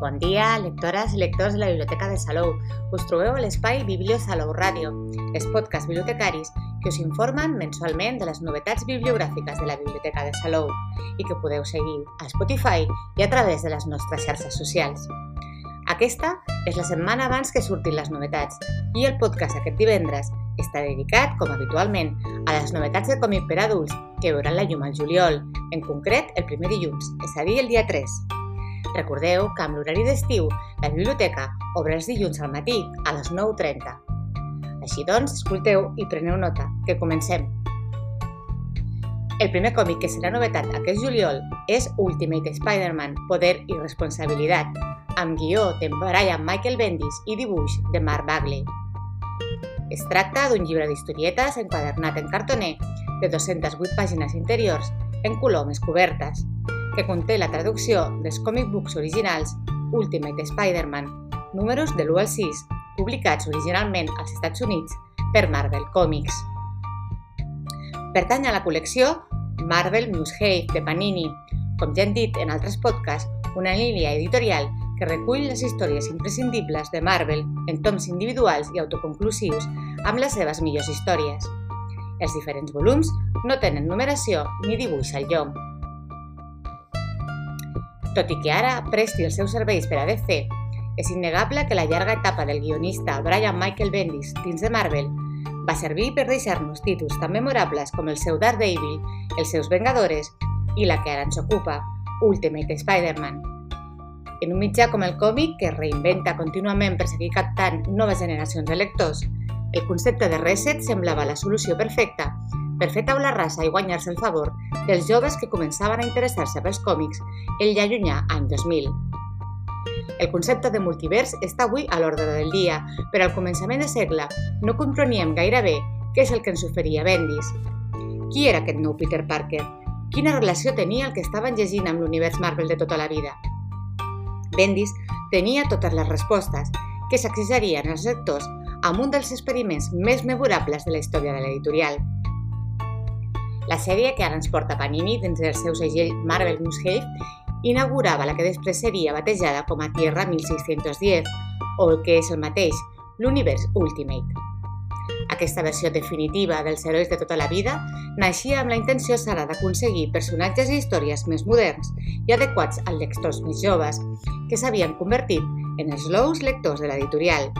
Bon dia, lectores i lectors de la Biblioteca de Salou. Us trobeu a l'espai Biblio Salou Ràdio, els podcasts bibliotecaris que us informen mensualment de les novetats bibliogràfiques de la Biblioteca de Salou i que podeu seguir a Spotify i a través de les nostres xarxes socials. Aquesta és la setmana abans que surtin les novetats i el podcast aquest divendres està dedicat, com habitualment, a les novetats de còmic per adults que veuran la llum al juliol, en concret el primer dilluns, és a dir, el dia 3. Recordeu que amb l'horari d'estiu, la biblioteca obre els dilluns al matí a les 9.30. Així doncs, escolteu i preneu nota, que comencem. El primer còmic que serà novetat aquest juliol és Ultimate Spider-Man, Poder i Responsabilitat, amb guió de Brian Michael Bendis i dibuix de Mark Bagley. Es tracta d'un llibre d'historietes enquadernat en cartoner de 208 pàgines interiors en color més cobertes, que conté la traducció dels comic books originals Ultimate Spider-Man, números de l'1 al 6, publicats originalment als Estats Units per Marvel Comics. Pertany a la col·lecció Marvel Must-Have de Panini, com ja hem dit en altres podcasts, una línia editorial que recull les històries imprescindibles de Marvel en toms individuals i autoconclusius amb les seves millors històries. Els diferents volums no tenen numeració ni dibuix al llom, tot i que ara presti els seus serveis per a DC, és innegable que la llarga etapa del guionista Brian Michael Bendis dins de Marvel va servir per deixar-nos títols tan memorables com el seu Daredevil, els seus Vengadores i la que ara ens ocupa, Ultimate Spider-Man. En un mitjà com el còmic, que es reinventa contínuament per seguir captant noves generacions de lectors, el concepte de reset semblava la solució perfecta per fer taula rasa i guanyar-se el favor dels joves que començaven a interessar-se pels còmics el ja llunyà any 2000. El concepte de multivers està avui a l'ordre del dia, però al començament de segle no compreníem gaire bé què és el que ens oferia Bendis. Qui era aquest nou Peter Parker? Quina relació tenia el que estaven llegint amb l'univers Marvel de tota la vida? Bendis tenia totes les respostes, que s'accessarien als lectors amb un dels experiments més memorables de la història de l'editorial – la sèrie que ara ens porta Panini dins del seu segell Marvel Must-Have inaugurava la que després seria batejada com a Tierra 1610, o el que és el mateix, l'univers Ultimate. Aquesta versió definitiva dels herois de tota la vida naixia amb la intenció sala d'aconseguir personatges i històries més moderns i adequats als lectors més joves, que s'havien convertit en els nous lectors de l'editorial.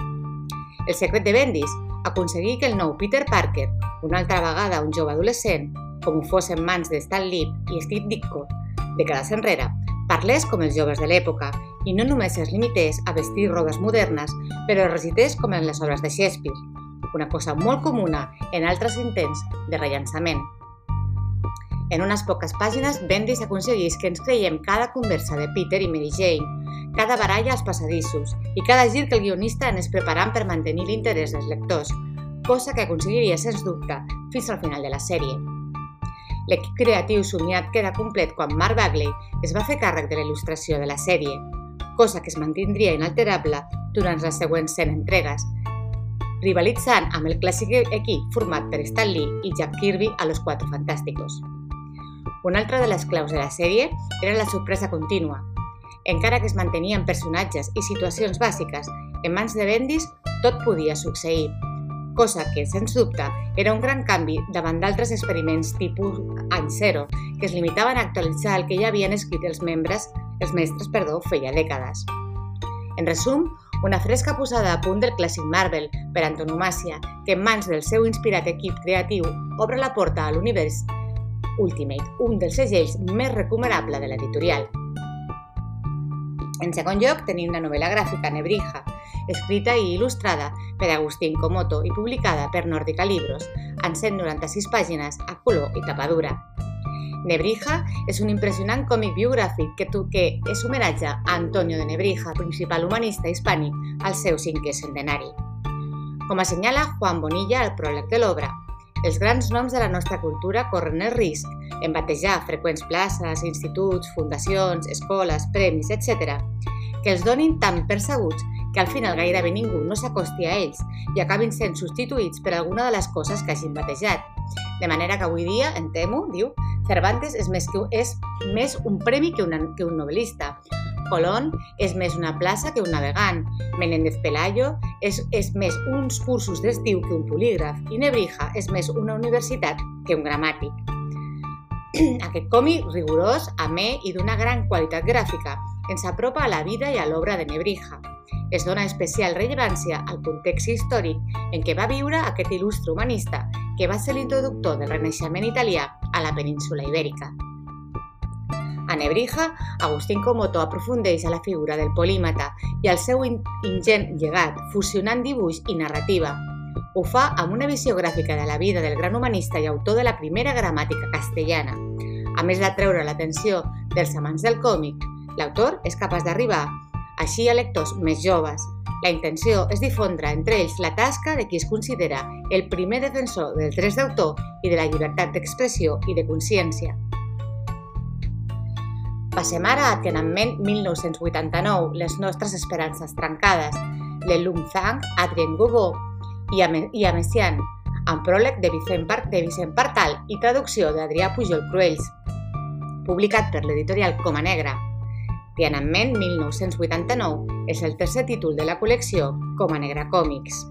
El secret de Bendis, aconseguir que el nou Peter Parker, una altra vegada un jove adolescent, com ho fos en mans de Stan Lee i Steve Ditko, dècades enrere, parlés com els joves de l'època i no només es limités a vestir robes modernes, però recités com en les obres de Shakespeare, una cosa molt comuna en altres intents de rellançament. En unes poques pàgines, Bendis aconsegueix que ens creiem cada conversa de Peter i Mary Jane, cada baralla als passadissos i cada gir que el guionista anés preparant per mantenir l'interès dels lectors, cosa que aconseguiria, sens dubte, fins al final de la sèrie. L'equip creatiu somiat queda complet quan Mark Bagley es va fer càrrec de la il·lustració de la sèrie, cosa que es mantindria inalterable durant les següents 100 entregues, rivalitzant amb el clàssic equip format per Stan Lee i Jack Kirby a Los Cuatro Fantásticos. Una altra de les claus de la sèrie era la sorpresa contínua. Encara que es mantenien personatges i situacions bàsiques en mans de Bendis, tot podia succeir, cosa que, sens dubte, era un gran canvi davant d'altres experiments tipus any zero, que es limitaven a actualitzar el que ja havien escrit els membres, els mestres, perdó, feia dècades. En resum, una fresca posada a punt del clàssic Marvel per antonomàcia que en mans del seu inspirat equip creatiu obre la porta a l'univers Ultimate, un dels segells més recomanable de l'editorial. En segon lloc, tenim la novel·la gràfica Nebrija, escrita i il·lustrada per Agustín Comoto i publicada per Nòrdica Libros, en 196 pàgines a color i tapadura. Nebrija és un impressionant còmic biogràfic que, que és homenatge a Antonio de Nebrija, principal humanista hispànic, al seu cinquè centenari. Com assenyala Juan Bonilla al pròleg de l'obra, els grans noms de la nostra cultura corren el risc en batejar freqüents places, instituts, fundacions, escoles, premis, etc., que els donin tan percebuts que al final gairebé ningú no s'acosti a ells i acabin sent substituïts per alguna de les coses que hagin batejat. De manera que avui dia, en temo, diu, Cervantes és més, que, és més un premi que, una, que un novel·lista, Colón és més una plaça que un navegant, Menéndez Pelayo és, és més uns cursos d'estiu que un polígraf i Nebrija és més una universitat que un gramàtic. Aquest còmic rigorós, amè i d'una gran qualitat gràfica ens apropa a la vida i a l'obra de Nebrija, es dona especial rellevància al context històric en què va viure aquest il·lustre humanista que va ser l'introductor del Renaixement italià a la península ibèrica. A Nebrija, Agustín Comoto aprofundeix a la figura del polímata i al seu ingent llegat, fusionant dibuix i narrativa. Ho fa amb una visió gràfica de la vida del gran humanista i autor de la primera gramàtica castellana. A més d'atreure l'atenció dels amants del còmic, l'autor és capaç d'arribar així a lectors més joves. La intenció és difondre entre ells la tasca de qui es considera el primer defensor dels drets d'autor i de la llibertat d'expressió i de consciència. Passem ara a Tiananmen 1989, les nostres esperances trencades, de Lung Zhang, Adrien Gogó i, a Messian, amb pròleg de Vicent, de Vicent Partal i traducció d'Adrià Pujol Cruells, publicat per l'editorial Coma Negra. Tiananmen 1989 és el tercer títol de la col·lecció Com a Negra Còmics.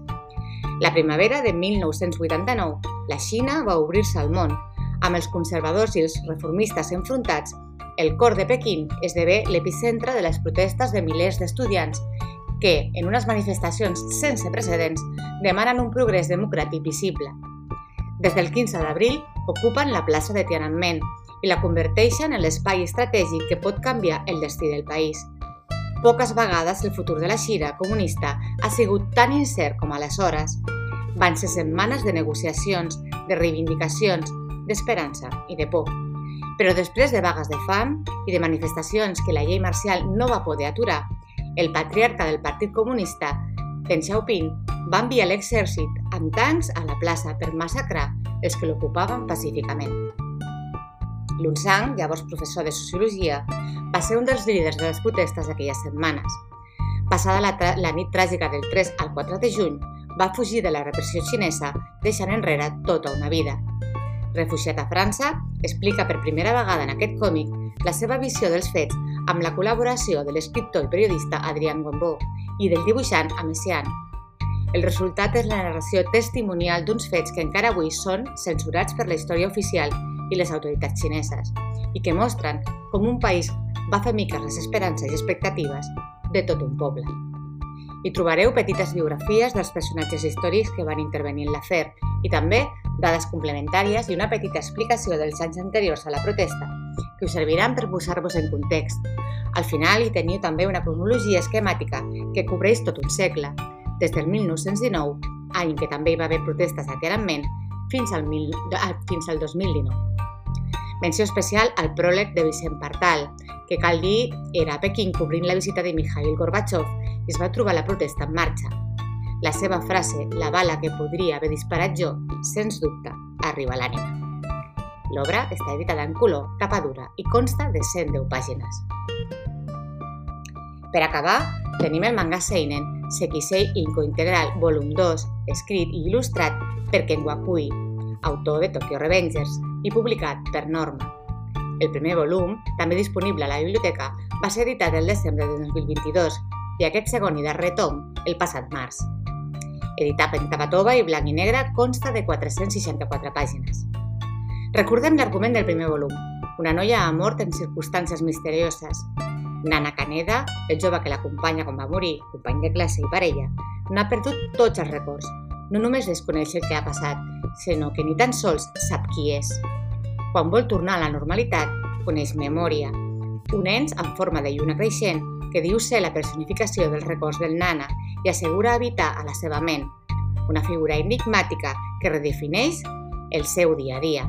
La primavera de 1989, la Xina va obrir-se al món. Amb els conservadors i els reformistes enfrontats, el cor de Pequín esdevé l'epicentre de les protestes de milers d'estudiants que, en unes manifestacions sense precedents, demanen un progrés democràtic visible. Des del 15 d'abril ocupen la plaça de Tiananmen, i la converteixen en l'espai estratègic que pot canviar el destí del país. Poques vegades el futur de la Xira comunista ha sigut tan incert com aleshores. Van ser setmanes de negociacions, de reivindicacions, d'esperança i de por. Però després de vagues de fam i de manifestacions que la llei marcial no va poder aturar, el patriarca del Partit Comunista, Deng Xiaoping, va enviar l'exèrcit amb tancs a la plaça per massacrar els que l'ocupaven pacíficament. Lunsang, llavors professor de Sociologia, va ser un dels líders de les protestes d'aquelles setmanes. Passada la, la nit tràgica del 3 al 4 de juny, va fugir de la repressió xinesa, deixant enrere tota una vida. Refugiat a França, explica per primera vegada en aquest còmic la seva visió dels fets amb la col·laboració de l'escriptor i periodista Adrián Gombó i del dibuixant Amessian. El resultat és la narració testimonial d'uns fets que encara avui són censurats per la història oficial i les autoritats xineses, i que mostren com un país va fer miques les esperances i expectatives de tot un poble. Hi trobareu petites biografies dels personatges històrics que van intervenir en l'afer i també dades complementàries i una petita explicació dels anys anteriors a la protesta, que us serviran per posar-vos en context. Al final hi teniu també una cronologia esquemàtica que cobreix tot un segle, des del 1919, any que també hi va haver protestes a Tiananmen, fins al, mil, fins al 2019. Menció especial al pròleg de Vicent Partal, que cal dir era a Pequín cobrint la visita de Mikhail Gorbachev i es va trobar la protesta en marxa. La seva frase, la bala que podria haver disparat jo, sens dubte, arriba a l'ànima. L'obra està editada en color, tapa dura i consta de 110 pàgines. Per acabar, tenim el manga Seinen Sekisei Inco Integral, volum 2, escrit i il·lustrat per Ken Wakui, autor de Tokyo Revengers, i publicat per Norma. El primer volum, també disponible a la biblioteca, va ser editat el desembre de 2022 i aquest segon i darrer tom el passat març. Editat en tapa tova i blanc i negre, consta de 464 pàgines. Recordem l'argument del primer volum. Una noia ha mort en circumstàncies misterioses. Nana Caneda, el jove que l'acompanya quan va morir, company de classe i parella, n'ha perdut tots els records. No només desconeix el que ha passat, sinó que ni tan sols sap qui és. Quan vol tornar a la normalitat, coneix memòria, un ens en forma de lluna creixent que diu ser la personificació dels records del nana i assegura habitar a la seva ment, una figura enigmàtica que redefineix el seu dia a dia.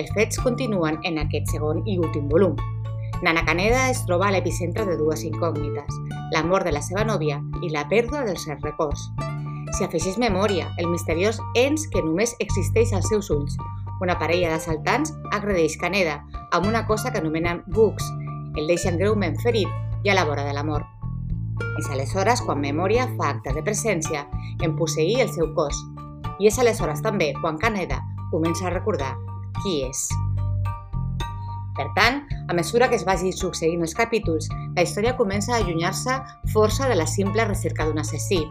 Els fets continuen en aquest segon i últim volum. Nana Caneda es troba a l'epicentre de dues incògnites, la mort de la seva nòvia i la pèrdua dels seus records. S'hi afegeix memòria, el misteriós ens que només existeix als seus ulls. Una parella d'assaltants agredeix Caneda amb una cosa que anomenen bugs, el deixen greument ferit i a la vora de la mort. És aleshores quan Memòria fa acte de presència en posseir el seu cos. I és aleshores també quan Caneda comença a recordar qui és. Per tant, a mesura que es vagi succeint els capítols, la història comença a allunyar-se força de la simple recerca d'un assassí.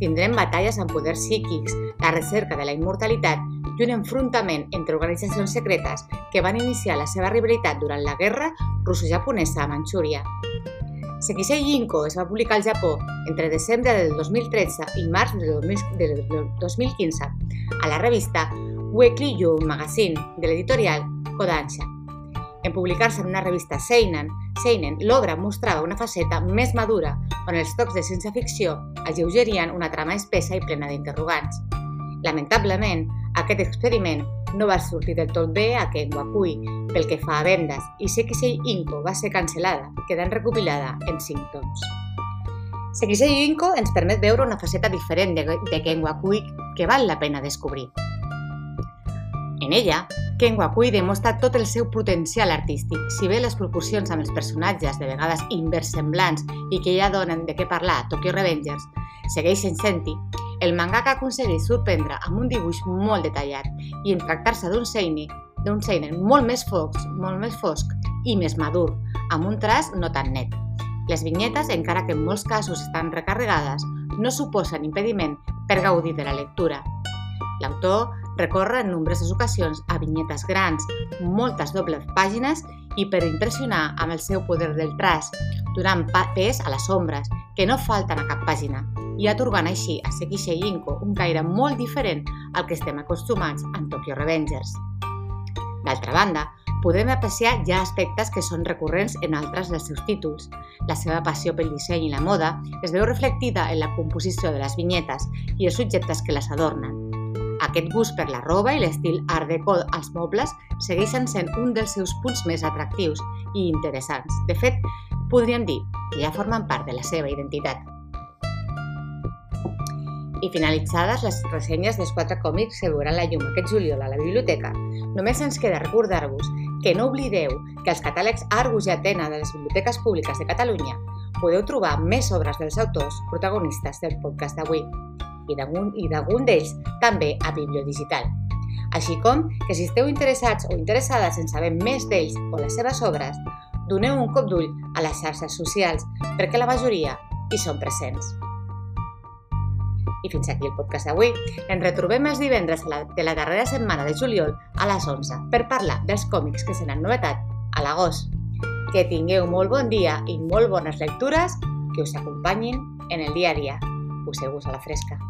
Tindrem batalles amb poders psíquics, la recerca de la immortalitat i un enfrontament entre organitzacions secretes que van iniciar la seva rivalitat durant la guerra russo-japonesa a Manxúria. Sekisei Yinko es va publicar al Japó entre desembre del 2013 i març del 2015 a la revista Weekly Young Magazine de l'editorial Kodansha. En publicar-se en una revista Seinen, Seinen l'obra mostrava una faceta més madura on els tocs de ciència-ficció alleugerien una trama espessa i plena d'interrogants. Lamentablement, aquest experiment no va sortir del tot bé a Ken Wakui pel que fa a vendes i Sekisei Inko va ser cancel·lada, quedant recopilada en 5 toms. Sekisei Inko ens permet veure una faceta diferent de, de Ken Wakui que val la pena descobrir. En ella, Ken Wakui demostra tot el seu potencial artístic. Si bé les proporcions amb els personatges, de vegades inversemblants i que ja donen de què parlar a Tokyo Revengers, segueixen sent-hi, el mangaka aconsegueix sorprendre amb un dibuix molt detallat i en tractar-se d'un seinen, d'un seinen molt més fosc, molt més fosc i més madur, amb un traç no tan net. Les vinyetes, encara que en molts casos estan recarregades, no suposen impediment per gaudir de la lectura. L'autor recorre en nombroses ocasions a vinyetes grans, moltes dobles pàgines i per impressionar amb el seu poder del traç, donant pes a les ombres, que no falten a cap pàgina, i atorgant així a Sekisei Inko un caire molt diferent al que estem acostumats en Tokyo Revengers. D'altra banda, podem apreciar ja aspectes que són recurrents en altres dels seus títols. La seva passió pel disseny i la moda es veu reflectida en la composició de les vinyetes i els subjectes que les adornen, aquest gust per la roba i l'estil art déco als mobles segueixen sent un dels seus punts més atractius i interessants. De fet, podríem dir que ja formen part de la seva identitat. I finalitzades les ressenyes dels quatre còmics que veuran la llum aquest juliol a la biblioteca, només ens queda recordar-vos que no oblideu que als catàlegs Argus i Atena de les biblioteques públiques de Catalunya podeu trobar més obres dels autors protagonistes del podcast d'avui i d'algun d'ells també a Bibliodigital. Així com que si esteu interessats o interessades en saber més d'ells o les seves obres, doneu un cop d'ull a les xarxes socials perquè la majoria hi són presents. I fins aquí el podcast d'avui. Ens retrobem els divendres de la darrera setmana de juliol a les 11 per parlar dels còmics que se n'han novetat a l'agost. Que tingueu molt bon dia i molt bones lectures que us acompanyin en el dia a dia. Poseu-vos a la fresca.